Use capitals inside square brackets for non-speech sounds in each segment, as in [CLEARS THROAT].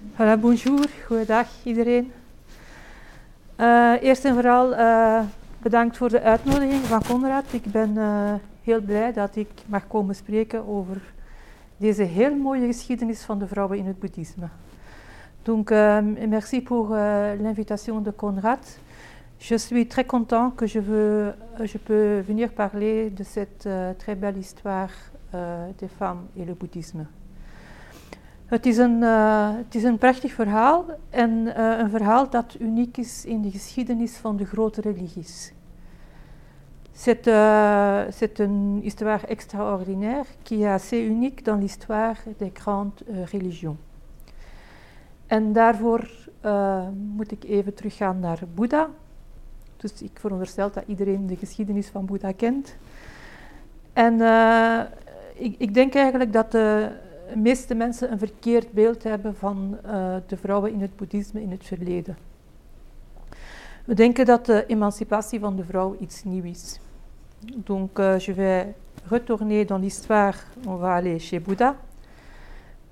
Voilà, bonjour, goedendag iedereen. Uh, eerst en vooral uh, bedankt voor de uitnodiging van Conrad. Ik ben uh, heel blij dat ik mag komen spreken over deze heel mooie geschiedenis van de vrouwen in het boeddhisme. Donc, merci pour l'invitation de Conrad. Je suis très content que je, veux, je peux venir parler de cette très belle histoire des femmes et le bouddhisme. Het is een, uh, het is een prachtig verhaal en uh, een verhaal dat uniek is in de geschiedenis van de grote religies. C'est uh, une histoire extraordinaire qui est assez unique dans l'histoire des grandes religions. En daarvoor moet ik even teruggaan naar Boeddha. Dus ik veronderstel dat iedereen de geschiedenis van Boeddha kent. En ik, ik, denk eigenlijk dat de de meeste mensen een verkeerd beeld hebben van uh, de vrouwen in het boeddhisme in het verleden. We denken dat de emancipatie van de vrouw iets nieuws is. Donc, uh, je vais retourner dans l'histoire, on va aller chez Bouddha,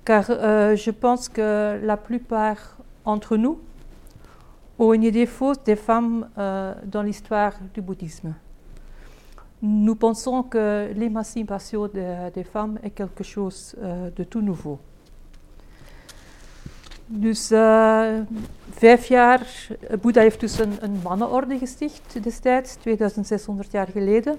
car uh, je pense que la plupart d'entre nous ont une idée fausse des femmes dans l'histoire du bouddhisme. Nous pensons que l'émancipation de, des femmes est quelque chose uh, de tout nouveau. Dus uh, vijf jaar, Boeddha heeft dus een, een, mannenorde gesticht destijds, 2600 jaar geleden.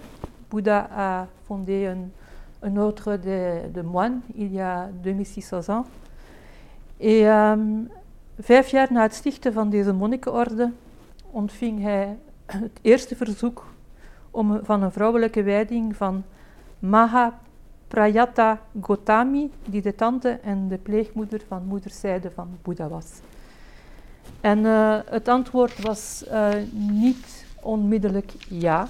Boeddha a fondé een, een ordre de, de moines il y a 2600 ans. En um, vijf jaar na het stichten van deze monnikenorde ontving hij het eerste verzoek om, van een vrouwelijke wijding van Maha Prayata Gotami, die de tante en de pleegmoeder van moederszijde van Boeddha was. En uh, het antwoord was uh, niet onmiddellijk ja.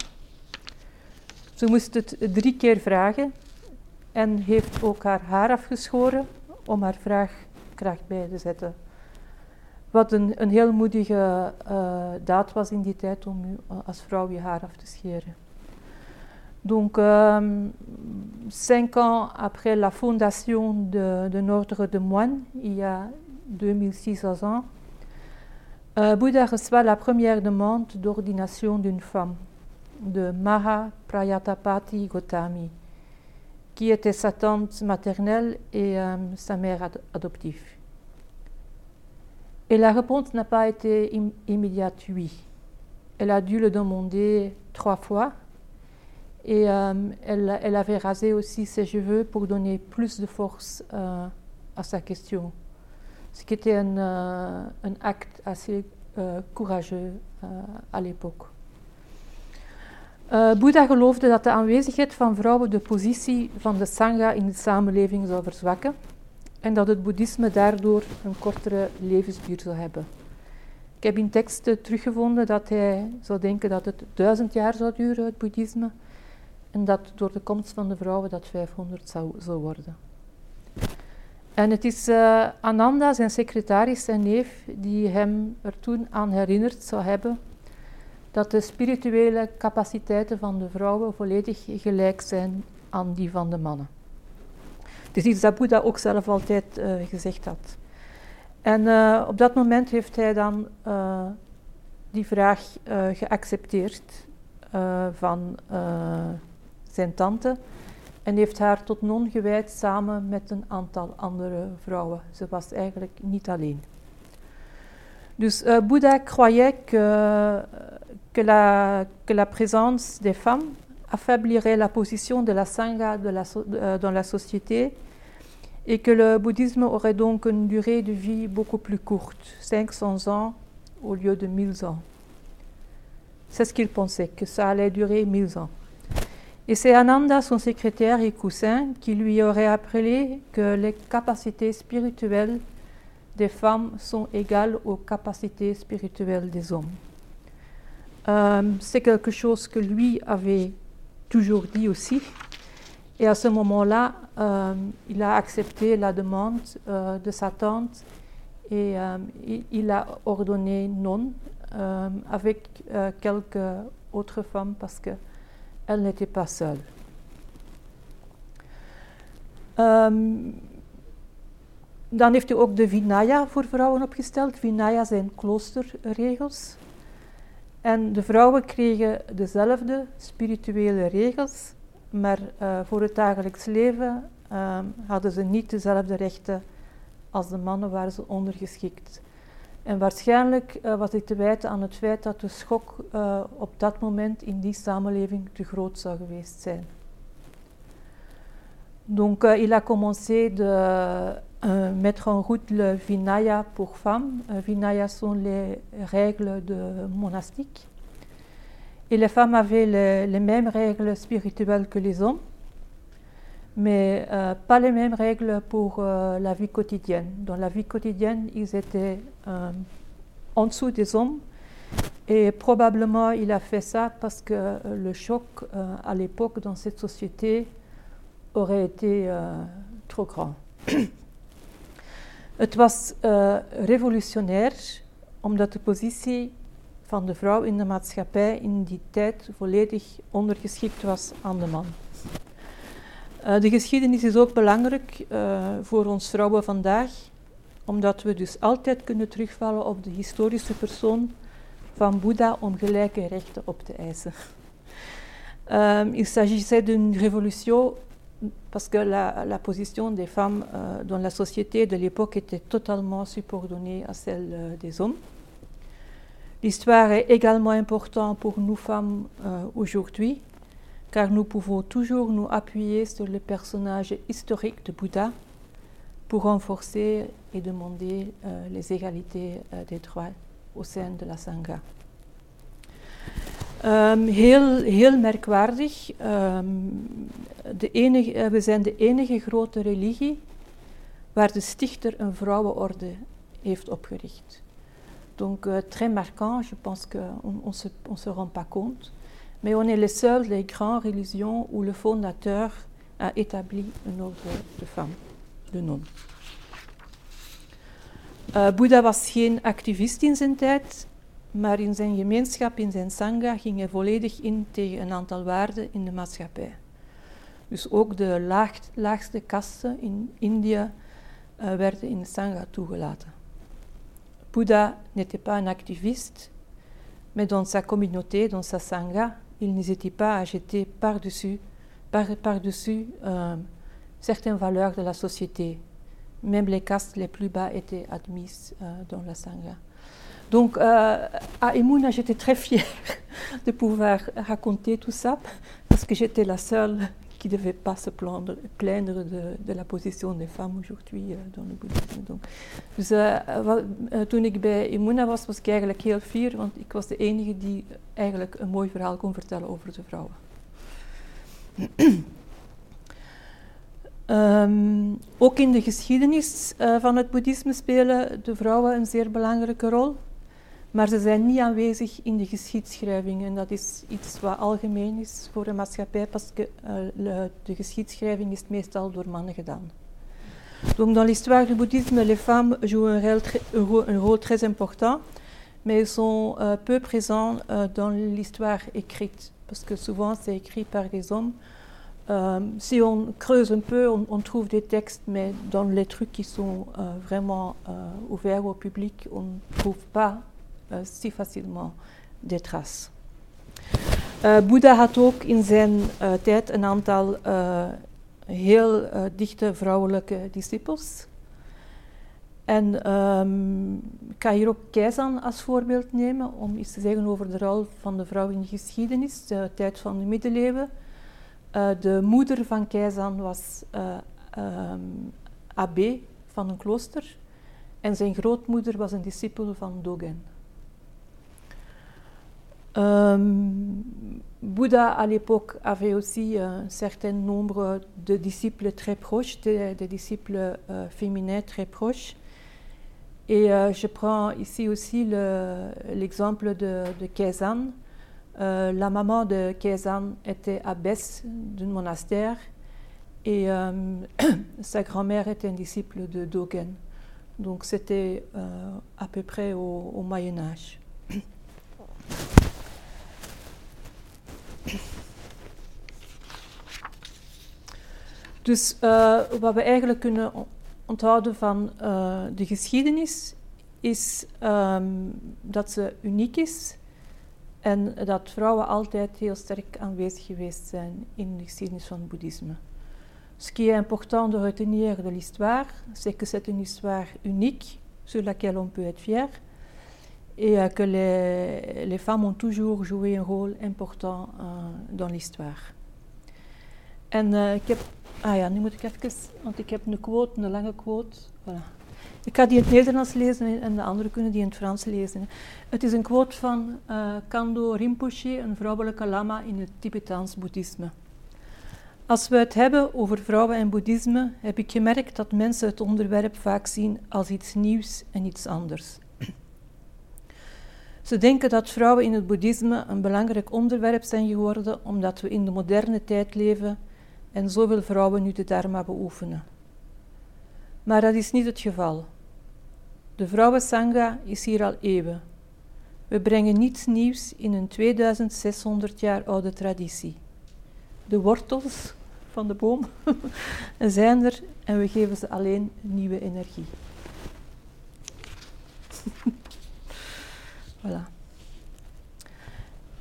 Ze moest het drie keer vragen en heeft ook haar haar afgeschoren om haar vraag kracht bij te zetten. Wat een, een heel moedige uh, daad was in die tijd om uh, als vrouw je haar af te scheren. Donc, euh, cinq ans après la fondation de, de l'ordre de moines, il y a 2600 ans, euh, Bouddha reçoit la première demande d'ordination d'une femme, de Maha Prayatapati Gotami, qui était sa tante maternelle et euh, sa mère ad adoptive. Et la réponse n'a pas été im immédiate, oui. Elle a dû le demander trois fois. Et euh, elle, avait rasé aussi ses cheveux pour donner plus de force euh, à sa question. Ce qui était un, euh, acte assez courageux à l'époque. Boeddha geloofde dat de aanwezigheid van vrouwen de positie van de Sangha in de samenleving zou verzwakken en dat het boeddhisme daardoor een kortere levensduur zou hebben. Ik heb in teksten teruggevonden dat hij zou denken dat het duizend jaar zou duren, het boeddhisme, en dat door de komst van de vrouwen dat 500 zou, zou worden. En het is uh, Ananda, zijn secretaris en neef, die hem er toen aan herinnerd zou hebben dat de spirituele capaciteiten van de vrouwen volledig gelijk zijn aan die van de mannen. Het is iets dat Boeddha ook zelf altijd uh, gezegd had. En uh, op dat moment heeft hij dan uh, die vraag geaccepteerd van zijn tante en heeft haar tot non gewijd samen met een aantal andere vrouwen. Ze was eigenlijk niet alleen. Dus Boeddha croyait que, que, la, que la présence des femmes affaiblirait la position de la Sangha euh, dans la société et que le bouddhisme aurait donc une durée de vie beaucoup plus courte, 500 ans au lieu de 1000 ans. C'est ce qu'il pensait, que ça allait durer 1000 ans. Et c'est Ananda, son secrétaire et cousin, qui lui aurait appelé que les capacités spirituelles des femmes sont égales aux capacités spirituelles des hommes. Euh, c'est quelque chose que lui avait toujours dit aussi. Et à ce moment-là, euh, il a accepté la demande euh, de sa tante et euh, il, il, a ordonné non euh, avec euh, quelques autres femmes parce qu'elle n'était pas seule. dan heeft hij ook de Vinaya voor vrouwen opgesteld. Vinaya zijn kloosterregels. En de vrouwen kregen dezelfde spirituele regels, maar uh, voor het dagelijks leven uh, hadden ze niet dezelfde rechten als de mannen, waren ze ondergeschikt. En waarschijnlijk uh, was dit te wijten aan het feit dat de schok op dat moment in die samenleving te groot zou geweest zijn. Donc, il a commencé de mettre en route le Vinaya pour femmes. Vinaya sont les règles de monastique. Et les femmes avaient les, mêmes règles spirituelles que les hommes, mais euh, pas les mêmes règles pour euh, la vie quotidienne. Dans la vie quotidienne, ils étaient euh, en dessous des hommes. Et probablement, il a fait ça parce que euh, le choc euh, à l'époque dans cette société aurait été euh, trop grand. [CLEARS THROAT] Het was revolutionair omdat de positie van de vrouw in de maatschappij in die tijd volledig ondergeschikt was aan de man. Uh, de geschiedenis is ook belangrijk uh, voor ons vrouwen vandaag, omdat we dus altijd kunnen terugvallen op de historische persoon van Boeddha om gelijke rechten op te eisen. Um, il s'agissait d'une révolution parce que la, position des femmes euh, dans la société de l'époque était totalement subordonnée à celle euh, des hommes. L'histoire est également importante pour nous femmes euh, aujourd'hui, car nous pouvons toujours nous appuyer sur le personnage historique de Bouddha pour renforcer et demander les égalités des droits au sein de la Sangha. Um, heel, heel merkwaardig. Um, de enige, uh, we zijn de enige grote religie waar de stichter een vrouwenorde heeft opgericht. Donc euh, très marquant, je pense qu'on ne se, on se rend pas compte. Mais on est les seuls des grandes religions où le fondateur a établi un ordre de femmes, de non. Uh, Boeddha was geen activist in zijn tijd, maar in zijn gemeenschap, in zijn sangha, ging hij volledig in tegen een aantal waarden in de maatschappij. Dus ook de laag, laagste kasten in India uh, werden in de sangha toegelaten. Bouddha n'était pas un activiste, mais dans sa communauté, dans sa sangha, il n'hésitait pas à jeter par-dessus par, par -dessus, euh, certaines valeurs de la société. Même les castes les plus bas étaient admises euh, dans la sangha. Donc, euh, à Emouna, j'étais très fière [LAUGHS] de pouvoir raconter tout ça, parce que j'étais la seule qui ne devait pas se plaindre, plaindre de, de, la position des femmes aujourd'hui uh, dans le boeddhisme. Donc, dus toen ik bij Imuna was, was ik eigenlijk heel fier, want ik was de enige die eigenlijk een mooi verhaal kon vertellen over de vrouwen. um, [CLEARS THROAT] ook in de geschiedenis van het boeddhisme spelen de vrouwen een zeer belangrijke rol. Maar ze zijn niet aanwezig in de geschiedschrijving. En dat is iets wat algemeen is voor de maatschappij, que uh, de geschiedschrijving is meestal door mannen gedaan. Donc dans l'histoire du bouddhisme, les femmes jouent un rôle, un rôle très important, mais elles sont euh, peu présentes euh, dans l'histoire écrite, parce que souvent c'est écrit par des hommes. Euh, si on creuse un peu, on, on, trouve des textes, mais dans les trucs qui sont euh, vraiment euh, ouverts au public, on ne trouve pas si facilement des traces. Uh, Boeddha had ook in zijn uh, tijd een aantal heel dichte vrouwelijke discipels. En um, ik ga hier ook Keizan als voorbeeld nemen om iets te zeggen over de rol van de vrouw in de geschiedenis, de tijd van de middeleeuwen. De moeder van Keizan was uh, van een klooster en zijn grootmoeder was een discipel van Dogen. Euh, Bouddha, à l'époque, avait aussi un certain nombre de disciples très proches, des, des disciples euh, féminins très proches. Et euh, je prends ici aussi l'exemple de, de Kezan. Euh, la maman de Kezan était abbesse d'un monastère et [CLEARS THROAT] sa grand-mère était un disciple de Dogen. Donc c'était à peu près au Moyen Âge. Dus uh, wat we eigenlijk kunnen onthouden van uh, de geschiedenis is um, dat ze uniek is en dat vrouwen altijd heel sterk aanwezig geweest zijn in de geschiedenis van het boeddhisme. Ce qui est important de retenir de l'histoire, c'est que c'est une histoire unique sur laquelle on peut être fier et euh, que les, les, femmes ont toujours joué un rôle important uh, dans l'histoire. En uh, ik heb, ah ja, nu moet ik even, want ik heb een quote, een lange quote. Voilà. Ik ga die in het Nederlands lezen en de anderen kunnen die in het Frans lezen. Het is een quote van uh, Kando Rinpoche, een vrouwelijke lama in het Tibetaans boeddhisme. Als we het hebben over vrouwen en boeddhisme, heb ik gemerkt dat mensen het onderwerp vaak zien als iets nieuws en iets anders. Ze denken dat vrouwen in het boeddhisme een belangrijk onderwerp zijn geworden omdat we in de moderne tijd leven en zoveel vrouwen nu de dharma beoefenen. Maar dat is niet het geval. De vrouwensangha is hier al eeuwen. We brengen niets nieuws in een 2600 jaar oude traditie. De wortels van de boom [LAUGHS] zijn er en we geven ze alleen nieuwe energie. [LAUGHS] voilà.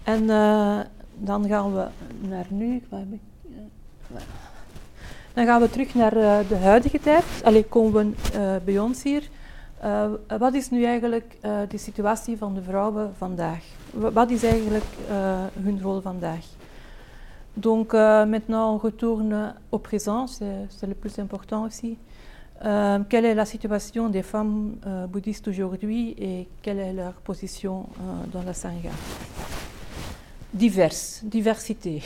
En uh, dan gaan we naar nu. Dan gaan we terug naar uh, de huidige tijd. Allee, komen we uh, bij ons hier. Uh, wat is nu eigenlijk de situatie van de vrouwen vandaag? Wat is eigenlijk hun rol vandaag? Donc, maintenant, on retourne au présent, c'est le plus important aussi. quelle est la situation des femmes bouddhistes aujourd'hui et quelle est leur position dans la Sangha Divers, diversité.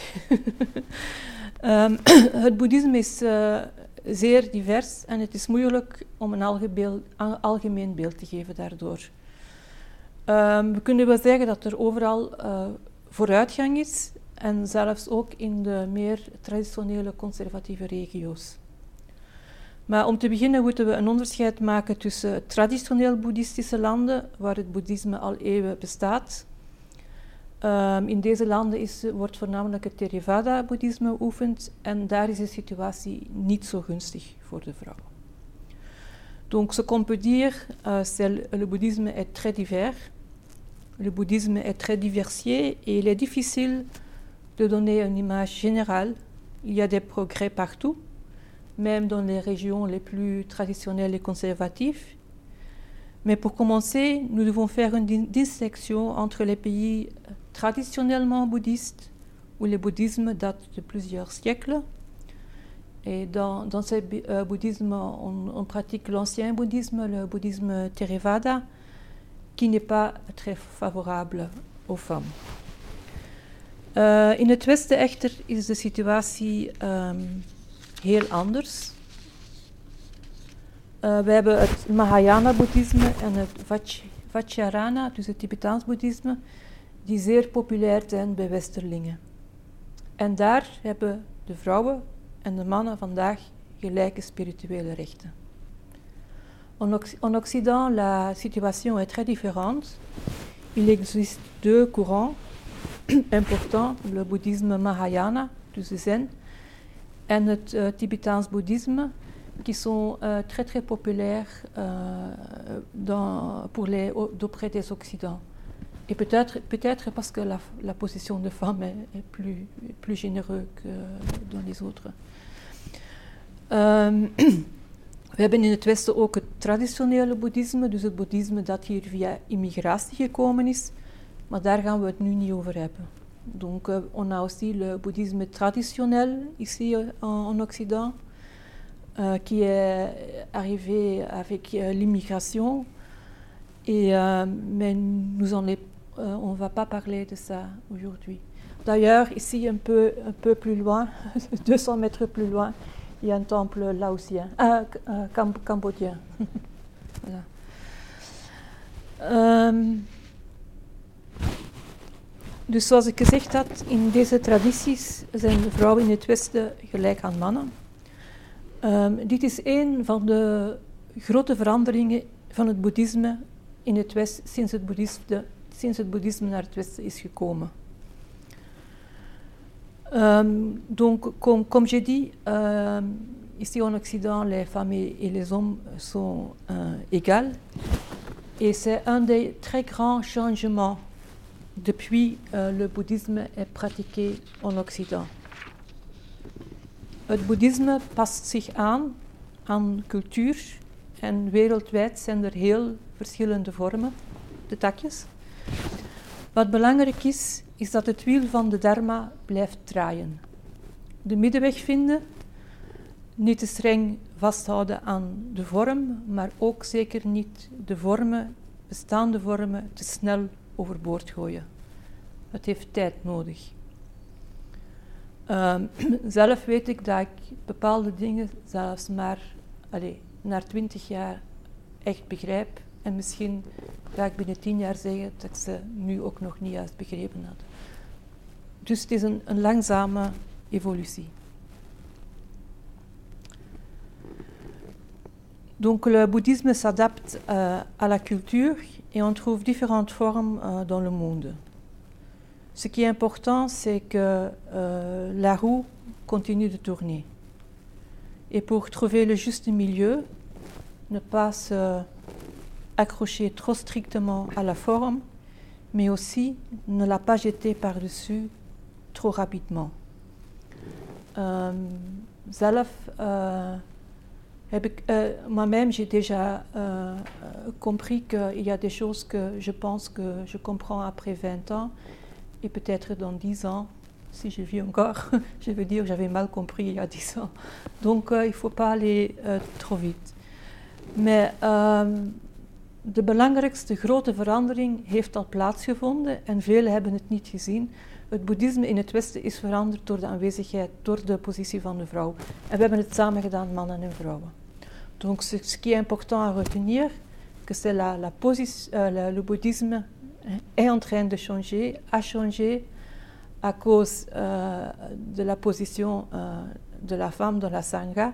Um, [LAUGHS] [CLEARS THROAT] het boeddhisme is uh, zeer divers en het is moeilijk om een algemeen beeld te geven daardoor. Um, we kunnen wel zeggen dat er overal uh, vooruitgang is en zelfs ook in de meer traditionele conservatieve regio's. Maar om te beginnen moeten we een onderscheid maken tussen traditioneel boeddhistische landen, waar het boeddhisme al eeuwen bestaat, Um, in deze landen is, wordt voornamelijk het Theravada-boeddhisme geoefend en daar is de situatie niet zo gunstig voor de vrouw. Donc, ce qu'on peut dire, uh, c'est le bouddhisme est très divers. Le bouddhisme est très diversifié et il est difficile de donner une image générale. Il y a des progrès partout, même dans les régions les plus traditionnelles et conservatives. Mais pour commencer, nous devons faire une distinction entre les pays traditionnellement bouddhiste, où le bouddhisme date de plusieurs siècles. Et dans, dans ce euh, bouddhisme, on, pratique l'ancien bouddhisme, le bouddhisme Theravada, qui n'est pas très favorable aux femmes. Uh, in het Westen echter is de situatie um, heel anders. Uh, we hebben het Mahayana-boeddhisme en het Vajrayana, dus het Tibetaans boeddhisme, die zeer populair zijn bij Westerlingen. En daar hebben de vrouwen en de mannen vandaag gelijke spirituele rechten. En Occident, la situation est très différente. Il existe deux courants [CLEARS THROAT] importants, le bouddhisme Mahayana, dus de Zen, en het uh, Tibetaans boeddhisme, qui sont uh, très très populaires uh, dans, pour les, auprès des. Et peut-être peut parce que la, la, position de femme est, est plus, plus généreuse que dans les autres. Um, [CLEARS THROAT] we hebben in het Westen ook het traditionele boeddhisme, dus het boeddhisme dat hier via immigratie gekomen is, maar daar gaan we het nu niet over hebben. Donc, uh, on a aussi le bouddhisme traditionnel ici en, en Occident, uh, qui est arrivé avec uh, l'immigration, euh, mais nous en est euh, on va pas parler de ça aujourd'hui. D'ailleurs, ici, un peu, un peu plus loin, [LAUGHS] 200 mètres plus loin, il y a un temple laotien, euh, euh, cam cambodgien. [LAUGHS] voilà. Um, dus zoals ik gezegd had, in deze tradities zijn vrouwen in het Westen gelijk aan mannen. Um, dit is een van de grote veranderingen van het boeddhisme in het Westen sinds het boeddhisme sinds het boeddhisme naar het Westen is gekomen. Donc, comme, comme j'ai dit, ici en Occident, les femmes et, les hommes sont égales. Et c'est un des très grands changements depuis euh, le bouddhisme est pratiqué en Occident. Het boeddhisme past zich aan aan cultuur en wereldwijd zijn er heel verschillende vormen, de takjes. Wat belangrijk is, is dat het wiel van de dharma blijft draaien. De middenweg vinden, niet te streng vasthouden aan de vorm, maar ook zeker niet de vormen, bestaande vormen, te snel overboord gooien. Het heeft tijd nodig. Um, [CLEARS THROAT] zelf weet ik dat ik bepaalde dingen zelfs maar allez, na twintig jaar echt begrijp. En misschien ga ik binnen tien jaar zeggen dat ik ze nu ook nog niet juist begrepen had. Dus het is een, een langzame evolutie. Donc le bouddhisme s'adapte euh, à la culture et on trouve différentes formes euh, dans le monde. Ce qui est important, c'est que euh, la roue continue de tourner. Et pour trouver le juste milieu, ne pas se accrocher trop strictement à la forme, mais aussi ne la pas jeter par-dessus trop rapidement. Euh, zelf euh, heb ik, euh, moi-même, j'ai déjà compris qu'il y a des choses que je pense que je comprends après 20 ans et peut-être dans 10 ans, si je vis encore, [LAUGHS] je veux dire, j'avais mal compris il y a 10 ans. Donc, il ne faut pas aller trop vite. Um, de belangrijkste grote verandering heeft al plaatsgevonden en velen hebben het niet gezien. Het boeddhisme in het Westen is veranderd door de aanwezigheid, door de positie van de vrouw. En we hebben het samen gedaan, mannen en vrouwen. Donc, ce, qui est important à retenir, que c'est la, la euh, le bouddhisme est en train de changer, a changé à cause euh, de la position euh, de la femme dans la Sangha,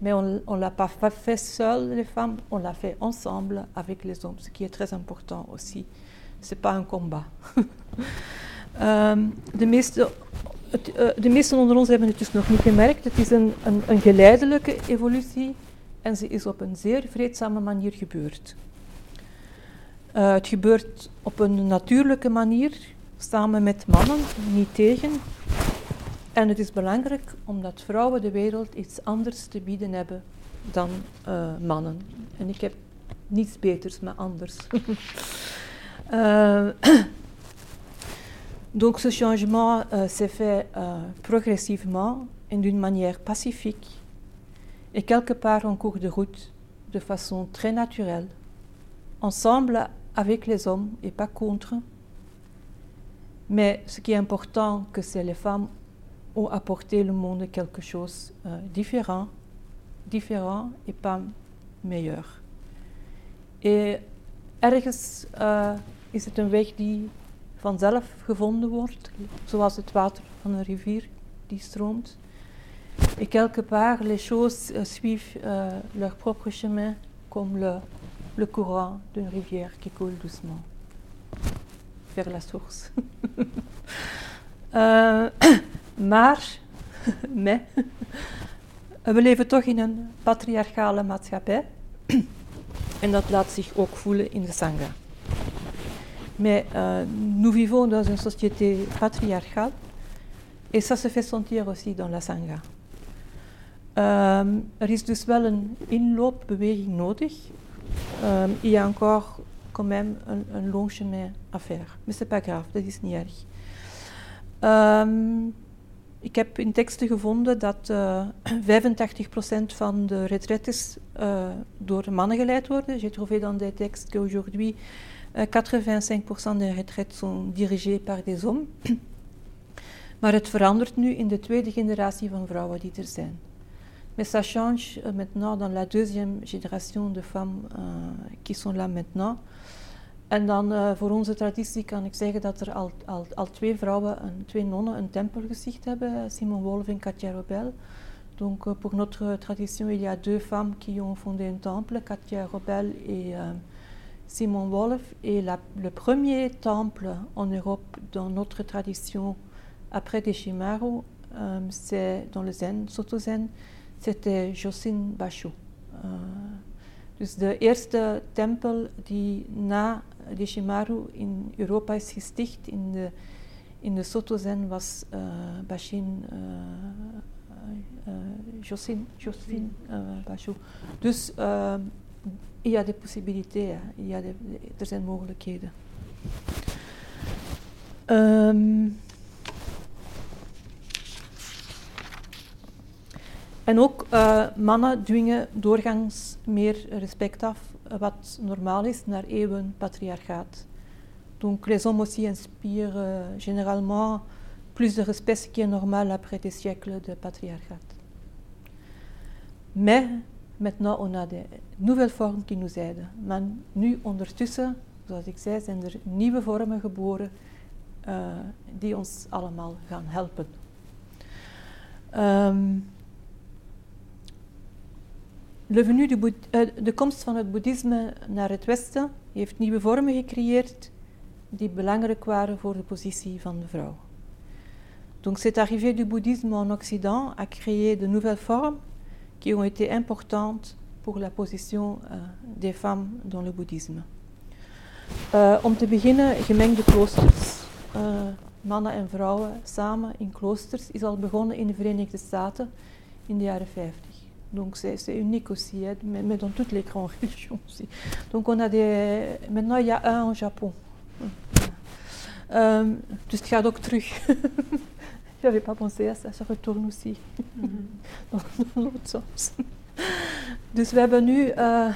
mais on ne l'a pas fait seul, les femmes, on l'a fait ensemble avec les hommes, ce qui est très important aussi. Ce n'est pas un combat. um, [LAUGHS] de, meeste, het, uh, de meesten onder ons hebben het dus nog niet gemerkt. Het is een, een, een geleidelijke evolutie en ze is op een zeer vreedzame manier gebeurd. Uh, het gebeurt op een natuurlijke manier, samen met mannen, niet tegen. En het is belangrijk omdat vrouwen de wereld iets anders te bieden hebben dan uh, mannen. En ik heb niets beters, maar anders. uh, [LAUGHS] [CLEARS THROAT] donc ce changement uh, s'est fait progressivement et d'une manière pacifique et quelque part en cours de route de façon très naturelle, ensemble avec les hommes et pas contre. Mais ce qui est important, que c'est les femmes ont apporté le monde quelque chose uh, différent, différent et pas meilleur. En ergens uh, is het een weg die vanzelf gevonden wordt, zoals het water van een rivier die stroomt. Et quelque part, les choses uh, suivent uh, leur propre chemin, comme le, le courant d'une rivière qui coule doucement vers la source. [LAUGHS] uh, maar, [LAUGHS] we leven toch in een patriarchale maatschappij. [CLEARS THROAT] en dat laat zich ook voelen in de Sangha. Mais euh, nous vivons dans une société patriarcale et ça se fait sentir aussi dans la Sangha. Um, er is dus wel een inloopbeweging nodig. Um, il y a encore quand même un, un long chemin à faire. Mais c'est pas grave, dat is niet erg. Um, ik heb in teksten gevonden dat uh, eh, [CLEARS THROAT] 85% van de retraites uh, door mannen geleid worden. J'ai trouvé dans des textes qu'aujourd'hui uh, 85% des retraites sont dirigées par des hommes. [CLEARS THROAT] maar het verandert nu in de tweede generatie van vrouwen die er zijn. Mais ça change maintenant dans la deuxième génération de femmes qui sont là maintenant. En dan uh, voor onze traditie kan ik zeggen dat er al, al, al twee vrouwen, een, twee nonnen, een tempel gesticht hebben, Simon Wolf en Katia Robel. Donc uh, pour notre tradition, il y a deux femmes qui ont fondé un temple, Katia Robel et euh, Simon Wolf. Et la, le premier temple en Europe dans notre tradition, après Deshimaru, euh, c'est dans le Zen, Soto Zen, c'était Josin Basho. Uh, dus de eerste tempel die na Deshimaru in Europa is gesticht, in de, in de Soto-zen, was uh, Bashin uh, Josin. Dus il y des, er zijn mogelijkheden. Um, En ook mannen dwingen doorgangs meer respect af, wat normaal is, naar eeuwen patriarchaat. Donc les hommes aussi inspirent uh, généralement plus de respect, ce qui est normal après des siècles de patriarcat. Mais maintenant on a des nouvelles vormen die nous aident. Maar nu ondertussen, zoals ik zei, zijn er nieuwe vormen geboren uh, die ons allemaal gaan helpen. Um, Uh, de komst van het boeddhisme naar het Westen heeft nieuwe vormen gecreëerd die belangrijk waren voor de positie van de vrouw. Donc cette arrivée du bouddhisme en Occident a créé de nouvelles formes qui ont été importantes pour la position uh, des femmes dans le bouddhisme. Uh, om te beginnen, gemengde kloosters. Mannen en vrouwen samen in kloosters is al begonnen in de Verenigde Staten in de jaren 50. Donc c'est unique aussi, hein, mais, mais, dans toutes les grandes [LAUGHS] religions aussi. Donc on a des... Maintenant il y a un au Japon. Ook terug. [LAUGHS] J'avais pas pensé à ça, ça retourne aussi. [LAUGHS] Mm -hmm. dans l'autre sens. dus we hebben nu uh,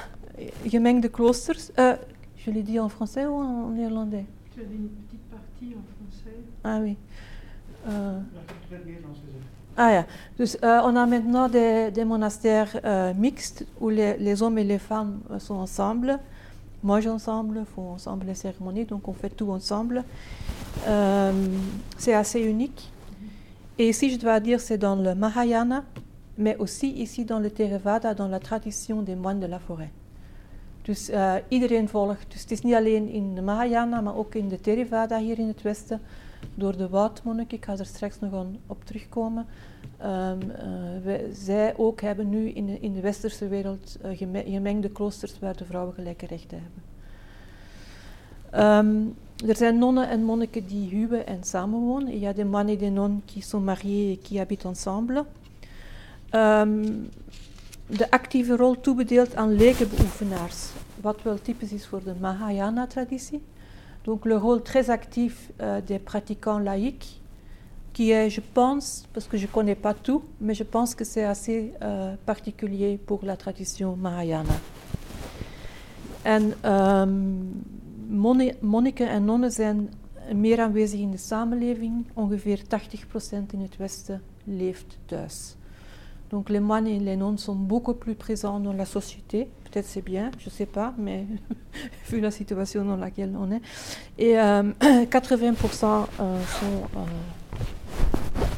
gemengde kloosters. Uh, je l'ai dit en français ou en néerlandais? Tu as dit une petite partie en français. Ah oui. Uh, ja, Ah ja, dus uh, on a maintenant des, monastères uh, mixtes où les, hommes et les femmes uh, sont ensemble, mangent ensemble, font ensemble les cérémonies, donc on fait tout ensemble. Euh, c'est assez unique. Et ici, je dois dire, c'est dans le Mahayana, mais aussi ici dans le Theravada, dans la tradition des moines de la forêt. Dus uh, iedereen volgt. Is Mahayana, maar ook in de Theravada hier in het Westen. Door de woudmonniken, ik ga er straks nog op terugkomen. Um, uh, wij, zij ook hebben nu in de, in de westerse wereld geme gemengde kloosters waar de vrouwen gelijke rechten hebben. Um, er zijn nonnen en monniken die huwen en samenwonen. Il y a des moines et des nonnes qui sont mariés et qui habitent ensemble. Um, de actieve rol toebedeeld aan lekenbeoefenaars, wat wel typisch is voor de Mahayana-traditie. Donc le rôle très actif euh, des pratiquants laïcs, qui est, je pense, parce que je ne connais pas tout, mais je pense que c'est assez euh, particulier pour la tradition Mahayana. En um, monniken en nonnen zijn meer aanwezig in de samenleving. Ongeveer 80% in het Westen leeft thuis. Donc les moines et les nonnes sont beaucoup plus présents dans la société. Peut-être c'est bien, je ne sais pas, mais [LAUGHS] vu la situation dans laquelle on est. Et euh, [CLEARS THROAT] 80% euh, sont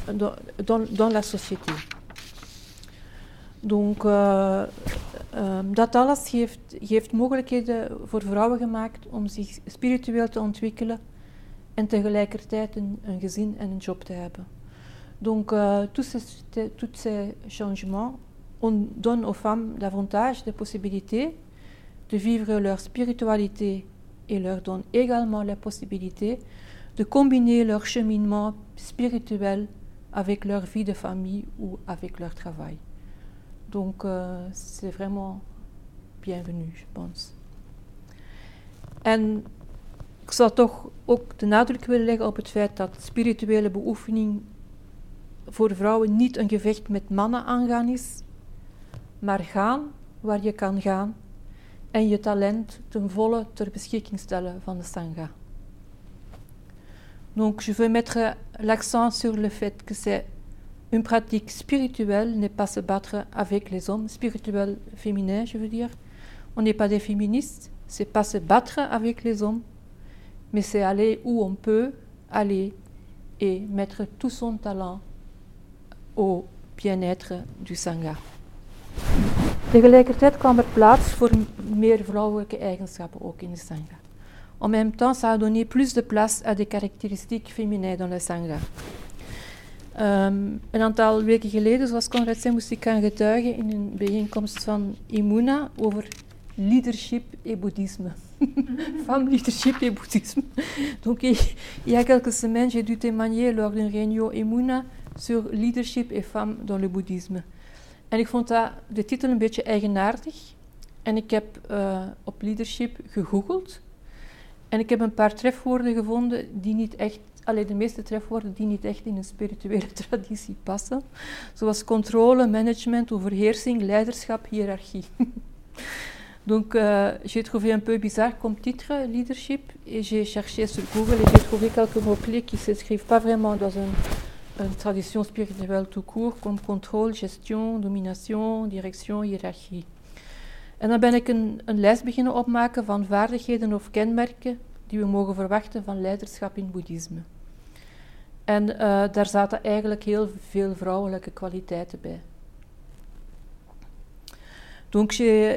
euh, dans, la société. Donc dat alles heeft, heeft mogelijkheden voor vrouwen gemaakt om zich spiritueel te ontwikkelen en tegelijkertijd een, een gezin en een job te hebben. Donc euh, tous, ces, changements on donne aux femmes davantage de possibilités de vivre leur spiritualité et leur donne également la possibilité de combiner leur cheminement spirituel avec leur vie de famille ou avec leur travail. Donc euh, c'est vraiment bienvenu, je pense. En ik zou toch ook de nadruk willen leggen op het feit dat beoefening voor vrouwen niet een gevecht met mannen aangaan is, maar gaan waar je kan gaan en je talent ten volle ter beschikking stellen van de Sangha. Donc je veux mettre l'accent sur le fait que c'est une pratique spirituelle, n'est pas se battre avec les hommes, spirituel féminin, je veux dire. On n'est pas des féministes, c'est pas se battre avec les hommes, mais c'est aller où on peut aller et mettre tout son talent au bien-être du Sangha. Tegelijkertijd kwam er plaats voor meer vrouwelijke eigenschappen ook in de Sangha. En même temps, ça a donné plus de place à des caractéristiques féminines dans le Sangha. Um, een aantal weken geleden, zoals Conrad zei, moest ik gaan getuigen in een bijeenkomst van Imuna over leadership et bouddhisme. Femme, [LAUGHS] leadership et bouddhisme. [LAUGHS] Donc, il y a quelques semaines, j'ai dû témoigner lors d'une réunion Imuna sur leadership et femmes dans le boeddhisme. En ik vond dat, de titel een beetje eigenaardig. En ik heb uh, op leadership gegoogeld. En ik heb een paar trefwoorden gevonden die niet echt, alleen de meeste trefwoorden die niet echt in een spirituele [LAUGHS] traditie passen. Zoals controle, management, overheersing, leiderschap, hiërarchie. [LAUGHS] Donc, euh, j'ai trouvé un peu bizarre comme titre, leadership, et j'ai cherché sur Google et j'ai trouvé quelques mots-clés qui s'inscrivent pas vraiment dans un, une tradition spirituelle tout court, comme contrôle, gestion, domination, direction, hiërarchie. En dan ben ik een, een lijst beginnen opmaken van vaardigheden of kenmerken die we mogen verwachten van leiderschap in boeddhisme. En uh, daar zaten eigenlijk heel veel vrouwelijke kwaliteiten bij. Donc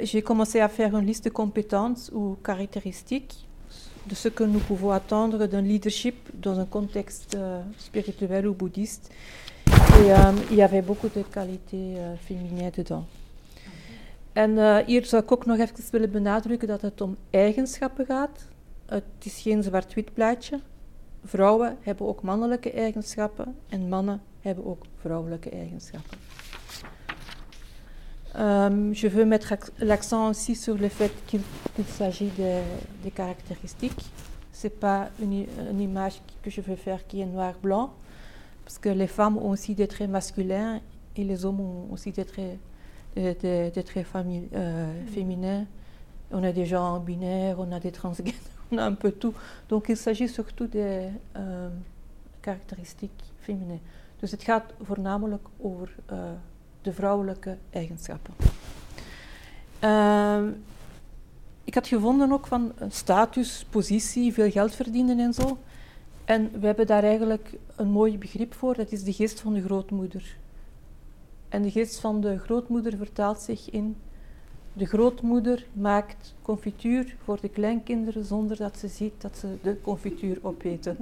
j'ai commencé à faire une liste de compétences ou caractéristiques de ce que nous pouvons attendre d'un leadership dans un contexte euh, spirituel ou bouddhiste. Et euh, il y avait beaucoup de qualités euh, féminines dedans. En uh, hier zou ik ook nog even willen benadrukken dat het om eigenschappen gaat. Het is geen zwart-wit plaatje. Vrouwen hebben ook mannelijke eigenschappen en mannen hebben ook vrouwelijke eigenschappen. Um, je veux mettre l'accent aussi sur le fait qu'il qu s'agit de, de, caractéristiques. Ce n'est pas une, une, image que je veux faire qui est noir-blanc, parce que les femmes ont aussi des traits masculins et les hommes ont aussi des traits des, des traits euh, féminins. On a des gens binaires, on a des transgenres, [LAUGHS] on a un peu tout. Donc il s'agit surtout des uh, karakteristiek féminin. Dus het gaat voornamelijk over uh, de vrouwelijke eigenschappen. Ik had gevonden ook van status, positie, veel geld verdienen en zo. En we hebben daar eigenlijk een mooi begrip voor, dat is de geest van de grootmoeder. En de geest van de grootmoeder vertaalt zich in de grootmoeder maakt confituur voor de kleinkinderen zonder dat ze ziet dat ze de confituur opeten.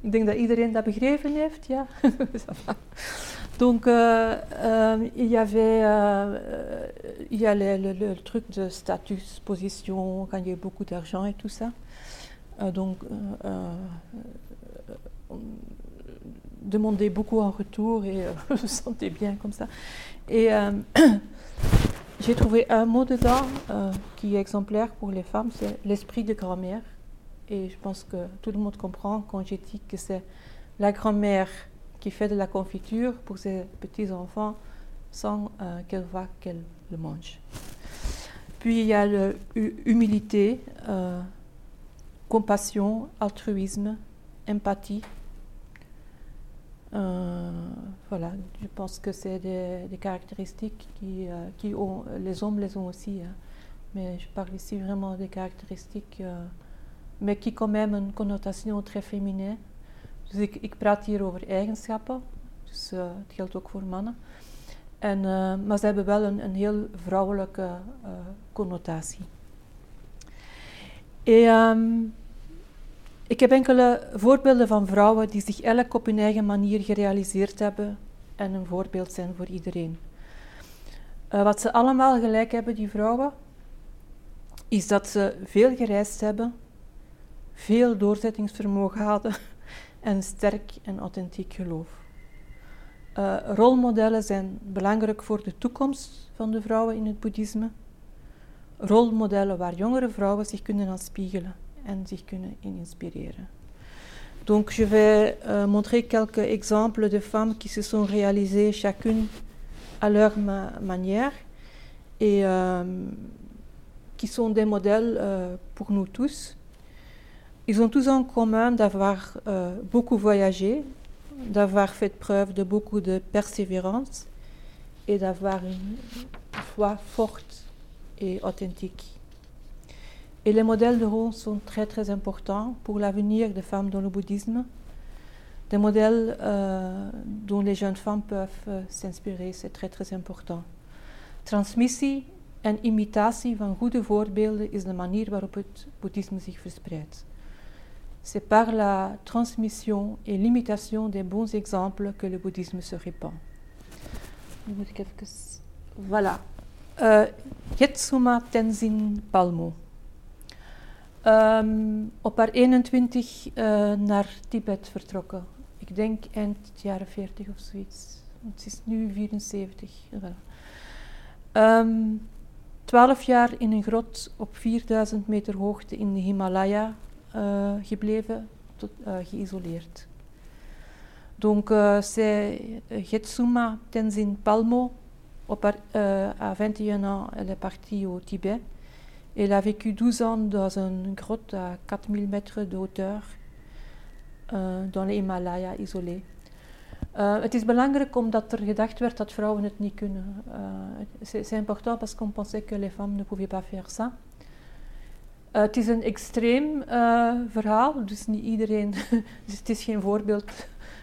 Ik denk dat iedereen dat begrepen heeft, ja. [LAUGHS] Donc, euh, euh, il y avait euh, il y le, truc de status, position, gagner beaucoup d'argent et tout ça. Donc, on demandait beaucoup en retour et [LAUGHS] je me sentais bien comme ça. Et [CLEARS THROAT] j'ai trouvé un mot dedans qui est exemplaire pour les femmes, c'est l'esprit de grand-mère. Et je pense que tout le monde comprend quand j'ai dit que c'est la grand-mère qui fait de la confiture pour ses petits-enfants sans euh, qu'elle voit qu'elle le mange. Puis il y a l'humilité, euh, compassion, altruisme, empathie. Euh, voilà, je pense que c'est des, caractéristiques qui, qui ont, les hommes les ont aussi, hein. mais je parle ici vraiment des caractéristiques, mais qui quand même une connotation très féminine. Dus ik, ik praat hier over eigenschappen, dus uh, het geldt ook voor mannen. En, uh, maar ze hebben wel een, een heel vrouwelijke uh, connotatie. En, um, ik heb enkele voorbeelden van vrouwen die zich elk op hun eigen manier gerealiseerd hebben en een voorbeeld zijn voor iedereen. wat ze allemaal gelijk hebben, die vrouwen, is dat ze veel gereisd hebben, veel doorzettingsvermogen hadden en sterk en authentiek geloof. Uh, rolmodellen zijn belangrijk voor de toekomst van de vrouwen in het boeddhisme. Rolmodellen waar jongere vrouwen zich kunnen aan spiegelen en zich kunnen in inspireren. Donc je vais euh, montrer quelques exemples de femmes qui se sont réalisées chacune à leur ma manière et euh, qui sont des modèles euh, pour nous tous. Ils ont tous en commun d'avoir euh, beaucoup voyagé, d'avoir fait preuve de beaucoup de persévérance et d'avoir une foi forte et authentique. Et les modèles de rôle sont très très importants pour l'avenir des femmes dans le bouddhisme. Des modèles euh, dont les jeunes femmes peuvent uh, s'inspirer, c'est très très important. Transmissie en imitatie van goede voorbeelden is de manier waarop het boeddhisme zich verspreidt. C'est par la transmission et l'imitation des bons exemples que le bouddhisme se répand. Voilà. Uh, Getsuma Tenzin Palmo. Um, op haar 21 uh, naar Tibet vertrokken. Ik denk eind jaren 40 of zoiets. Het is nu 74. Um, 12 jaar in een grot op 4000 meter hoogte in de Himalaya gebleven, tot, uh, geïsoleerd. Donc, c'est Getsuma Tenzin Palmo. Op haar, à 21 ans, elle est partie au Tibet. Elle a vécu 12 ans dans une grotte à 4000 mètres de hauteur, dans les Himalayas isolés. Uh, het is belangrijk omdat er gedacht werd dat vrouwen het niet kunnen. Uh, c'est important parce qu'on pensait que les femmes ne pouvaient pas faire ça. Uh, het is een extreem verhaal, dus niet iedereen, [LAUGHS] dus het is geen voorbeeld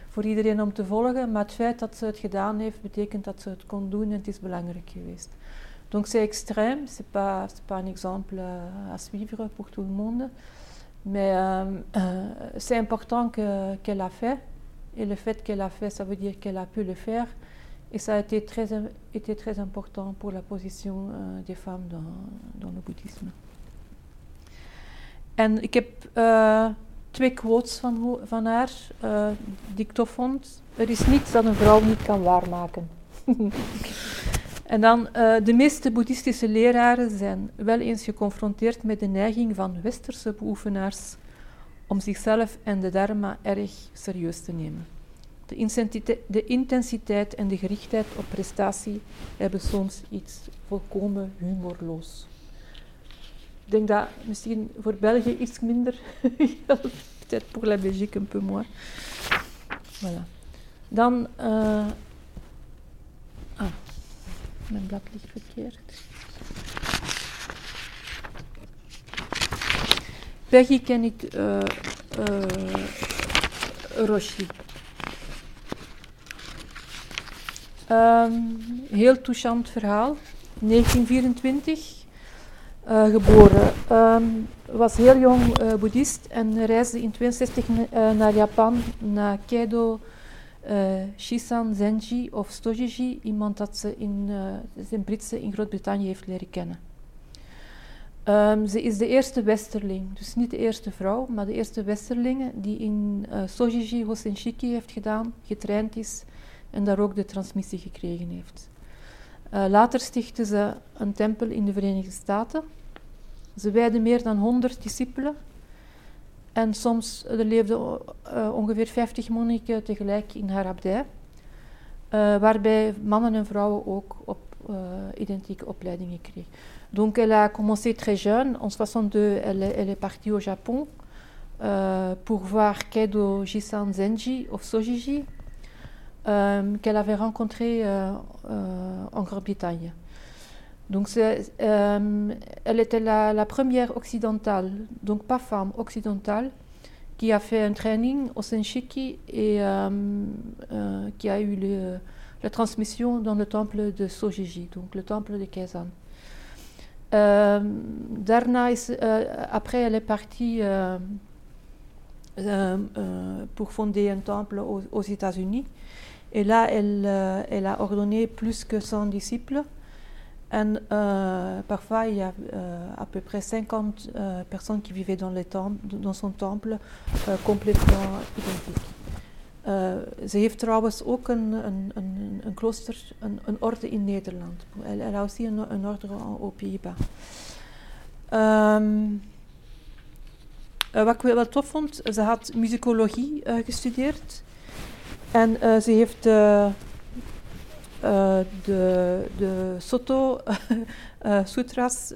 voor iedereen om te volgen, maar het feit dat ze het gedaan heeft, betekent dat ze het kon doen en het is belangrijk geweest. Donc c'est extrême, c'est pas, pas un exemple à suivre pour tout le monde, mais c'est important qu'elle qu a fait. Et le fait qu'elle a fait, ça veut dire qu'elle a pu le faire. Et ça a été très, été très important pour la position uh, des femmes dans, dans le boeddhisme. En ik heb uh, twee quotes van, van haar uh, die ik tof vond. Er is niets dat een vrouw niet kan waarmaken. [LAUGHS] en dan, de meeste boeddhistische leraren zijn wel eens geconfronteerd met de neiging van westerse beoefenaars om zichzelf en de dharma erg serieus te nemen. De intensiteit en de gerichtheid op prestatie hebben soms iets volkomen humorloos. Ik denk dat misschien voor België iets minder geldt. Peut-être pour la Belgique un peu moins. Voilà. Dan. Uh, ah, mijn blad ligt verkeerd. Peggy ken ik uh, uh, Roshi. Um, heel touchant verhaal. 1924, uh, geboren. Um, was heel jong uh, boeddhist en reisde in 62 uh, naar Japan, naar Keido Shisan Zenji of Stojiji, iemand dat ze in zijn Britse in Groot-Brittannië heeft leren kennen. Um, ze is de eerste westerling, dus niet de eerste vrouw, maar de eerste westerling die in uh, Sojiji Hosenshiki heeft gedaan, getraind is en daar ook de transmissie gekregen heeft. Uh, later stichtte ze een tempel in de Verenigde Staten. Ze wijde meer dan 100 discipelen. En soms er leefden uh, ongeveer 50 monniken tegelijk in haar abdij. Uh, waarbij mannen en vrouwen ook op identieke opleidingen kregen. Donc elle a commencé très jeune. En 62, elle, elle est partie au Japon pour voir Keido Jisan Zenji of Sojiji, euh, qu'elle avait rencontré euh, en Grande-Bretagne. Donc elle était la, première occidentale, donc pas femme, occidentale, qui a fait un training au Senshiki et qui a eu la transmission dans le temple de Sojiji, donc le temple de Kaisan. Euh, euh, après, elle est partie euh, pour fonder un temple aux États-Unis. Et là, elle, elle, a ordonné plus que 100 disciples. Et parfois, il y a à peu près 50 personnes qui vivaient dans, dans son temple complètement identiques. Ze heeft trouwens ook een, een, een, een klooster, een, een, orde in Nederland. Elle, elle a aussi een, een orde au Pays-Bas. Um, uh, wat ik wel tof vond, ze had muzikologie uh, gestudeerd. En ze heeft de, de, de Soto [LAUGHS] Sutras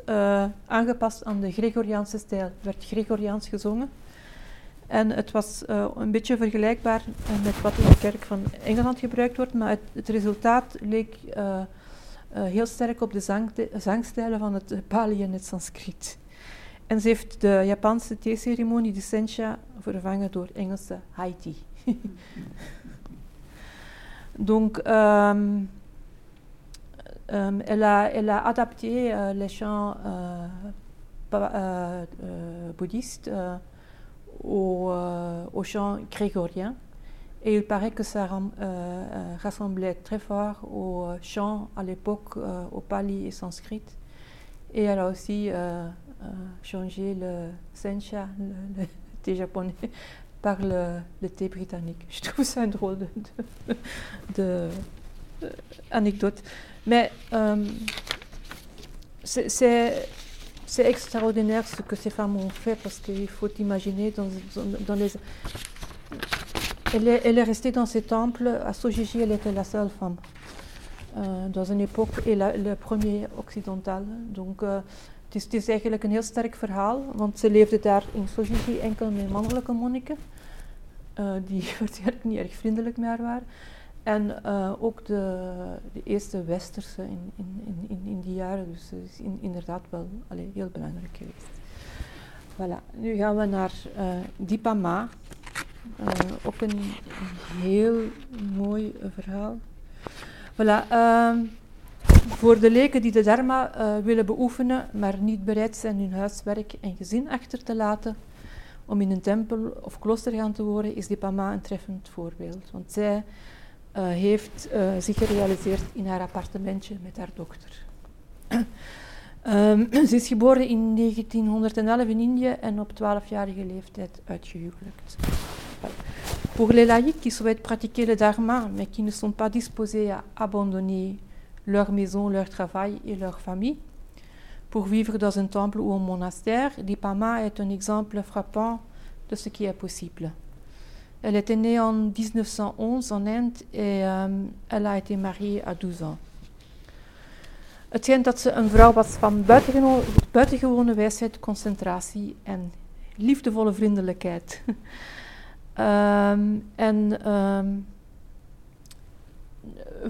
aangepast aan de Gregoriaanse stijl. Er werd Gregoriaans gezongen. En het was een beetje vergelijkbaar met wat in de kerk van Engeland gebruikt wordt, maar het, resultaat leek heel sterk op de zang, zangstijlen van het Pali en het Sanskriet. En ze heeft de Japanse theeceremonie, de Sencha, vervangen door Engelse Haiti. [LAUGHS] Donc, um, um, elle, a, adapté les chants bouddhistes au, au chant grégorien. Et il paraît que ça rassemblait très fort au chant à l'époque au pali et sanskrit. Et elle a aussi changé le sencha, le, le [LAUGHS] thé japonais, par le, thé britannique. [LAUGHS] Je trouve ça un drôle de. Mais euh, c'est extraordinaire ce que ces femmes ont fait parce qu'il faut imaginer dans, dans les... Elle est, restée dans ces temples. À Sojiji, elle était la seule femme. Uh, dans een époque, et la, le premier occidental. Donc, uh, is, het, is, eigenlijk een heel sterk verhaal, want ze leefde daar in Sojiji enkel met mannelijke monniken, uh, die [LAUGHS] waarschijnlijk niet erg vriendelijk meer waren. En uh, ook de, de, eerste westerse in, in, in, in, die jaren, dus het is in, inderdaad wel allee, heel belangrijk geweest. Voilà, nu gaan we naar uh, Dipama. Ook een, een, heel mooi verhaal. Voilà, ehm, voor de leken die de dharma willen beoefenen, maar niet bereid zijn hun huiswerk en gezin achter te laten om in een tempel of klooster gaan te worden, is Dipama een treffend voorbeeld. Want zij uh, heeft uh, zich gerealiseerd in haar appartementje met haar dochter. um, [CLEARS THROAT] [CLEARS THROAT] ze is geboren in 1911 in Indië en op 12-jarige leeftijd uitgehuwelijkt. Pour les laïcs qui souhaitent pratiquer le dharma, mais qui ne sont pas disposés à abandonner leur maison, leur travail et leur famille, pour vivre dans un temple ou un monastère, Dipama est un exemple frappant de ce qui est possible. Elle était née en 1911 en Inde et um, elle a été mariée à 12 ans. Het schijnt dat ze een vrouw was van buitengewone, buitengewone wijsheid, concentratie en liefdevolle vriendelijkheid. um, [LAUGHS] en um,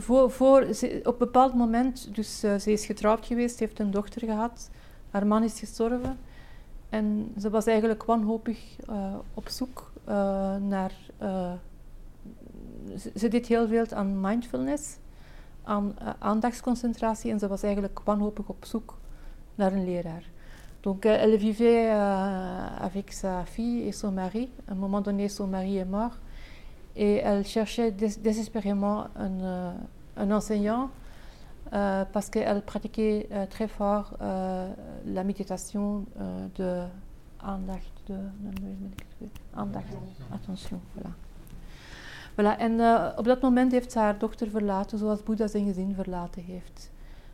voor, voor, op een bepaald moment, dus uh, ze is getrouwd geweest, heeft een dochter gehad, haar man is gestorven en ze was eigenlijk wanhopig uh, op zoek uh, naar. Ze, ze, deed heel veel aan mindfulness, aan aandachtsconcentratie en ze was eigenlijk wanhopig op zoek naar een leraar. Donc elle vivait avec sa fille et son mari. À un moment donné, son mari est mort et elle cherchait dés désespérément un, un enseignant euh, parce qu'elle pratiquait euh, très fort euh, la méditation de aandacht, de, aandacht, attention, voilà. voilà. En uh, op dat moment heeft ze haar dochter verlaten, zoals Boeddha zijn gezin verlaten heeft.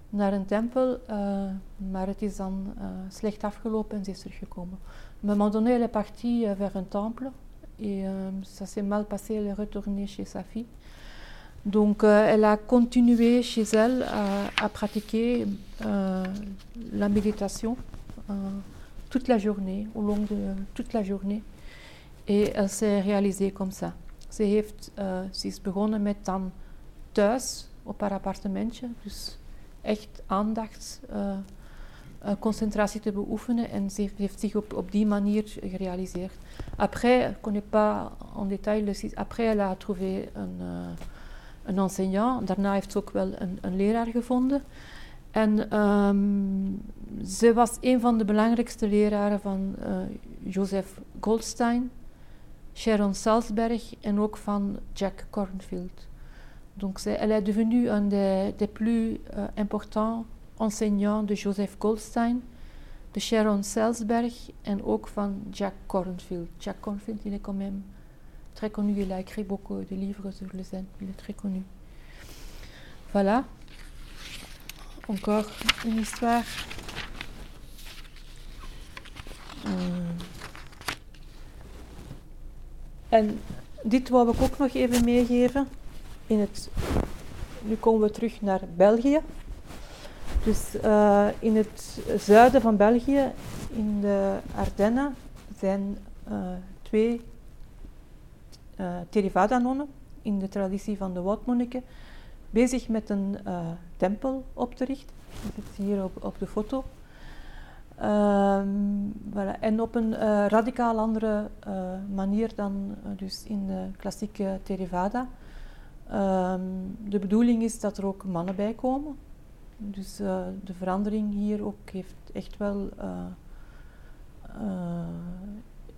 Naar een tempel, uh, maar het is dan uh, slecht afgelopen en ze is teruggekomen. À un moment donné, elle est partie vers un temple et ça s'est mal passé, elle est retournée chez sa fille. Donc, elle a continué chez elle à, pratiquer la méditation toute la journée, au long de toute la journée. Et elle s'est réalisée comme ça. Ze, heeft, uh, ze is begonnen met dan thuis op haar appartementje, dus echt aandacht, uh, concentratie te beoefenen en ze heeft zich op, op die manier gerealiseerd. Après, je connais pas en détail le après elle a trouvé een, een enseignant, daarna heeft ze ook wel een, een leraar gevonden. En um, ze was een van de belangrijkste leraren van uh, Joseph Goldstein, Sharon Salzberg en ook van Jack Cornfield. Donc elle est devenue un des, des plus importants enseignants de Joseph Goldstein, de Sharon Salzberg en ook van Jack Cornfield. Jack Cornfield, il est quand même très connu, il a écrit beaucoup de livres sur le zen, il est très connu. Voilà. Encore une histoire. Uh. En dit wou ik ook nog even meegeven. In het, nu komen we terug naar België. Dus uh, in het zuiden van België, in de Ardennen, zijn uh, twee uh, Theravada-nonnen in de traditie van de woudmonniken bezig met een tempel op te richten. Dat is hier op, op de foto. Um, voilà. En op een radicaal andere manier dan dus in de klassieke Theravada. Um, de bedoeling is dat er ook mannen bij komen. Dus de verandering hier ook heeft echt wel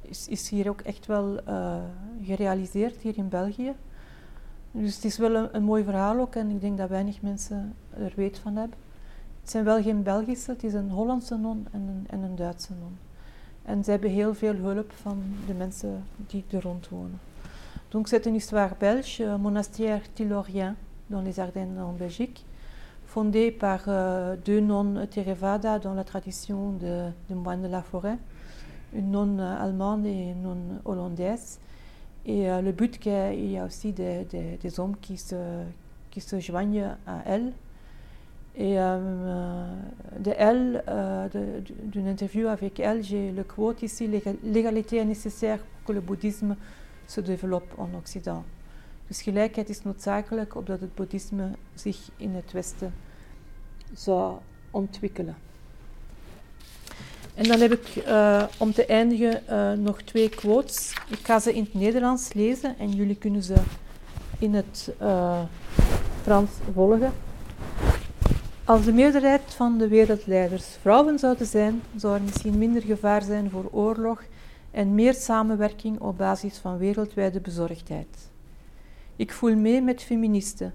is, is hier ook echt wel gerealiseerd, hier in België. Dus het is wel een, een, mooi verhaal ook en ik denk dat weinig mensen er weet van hebben. Het zijn wel geen Belgische, het is een Hollandse non en een, en een Duitse non. En ze hebben heel veel hulp van de mensen die er rond wonen. Donc c'est une histoire belge, euh, monastère Tilorien dans les Ardennes en Belgique, fondé par euh, deux nonnes Theravada dans la tradition de, de moines de la forêt, une nonne allemande et une nonne hollandaise. Et euh, le but qu'il y a aussi des, des, hommes qui se, qui se joignent à elle. Et euh, de elle, d'une interview avec elle, j'ai le quote ici l'égalité est nécessaire pour que le bouddhisme se développe en Occident. Dus gelijkheid is noodzakelijk opdat het boeddhisme zich in het Westen zou ontwikkelen. En dan heb ik uh, om te eindigen uh, nog twee quotes. Ik ga ze in het Nederlands lezen en jullie kunnen ze in het uh, Frans volgen. Als de meerderheid van de wereldleiders vrouwen zouden zijn, zou er misschien minder gevaar zijn voor oorlog en meer samenwerking op basis van wereldwijde bezorgdheid. Ik voel mee met feministen,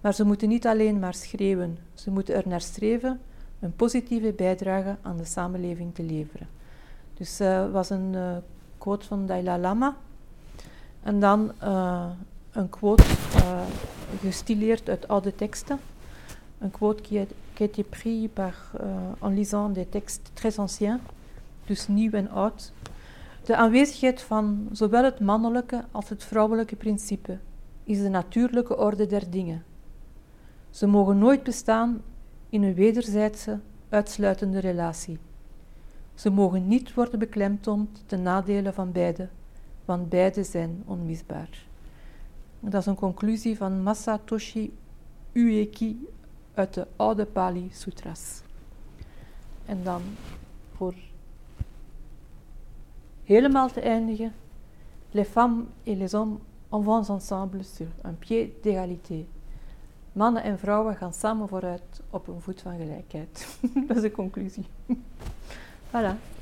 maar ze moeten niet alleen maar schreeuwen, ze moeten er naar streven een positieve bijdrage aan de samenleving te leveren. Dus uh, was een uh, quote van Dalai Lama. En dan uh, een quote gestileerd uit oude teksten. Een quote qui qui a été pris par, en lisant des textes très anciens, dus nieuw en oud. De aanwezigheid van zowel het mannelijke als het vrouwelijke principe is de natuurlijke orde der dingen. Ze mogen nooit bestaan in een wederzijdse, uitsluitende relatie. Ze mogen niet worden beklemtoond ten nadele van beide, want beide zijn onmisbaar. Dat is een conclusie van Masatoshi Ueki uit de oude Pali Sutras. En dan voor helemaal te eindigen, les femmes et les hommes avancent ensemble sur un pied d'égalité. Mannen en vrouwen gaan samen vooruit op een voet van gelijkheid. [LAUGHS] Dat is de conclusie. [LAUGHS] voilà.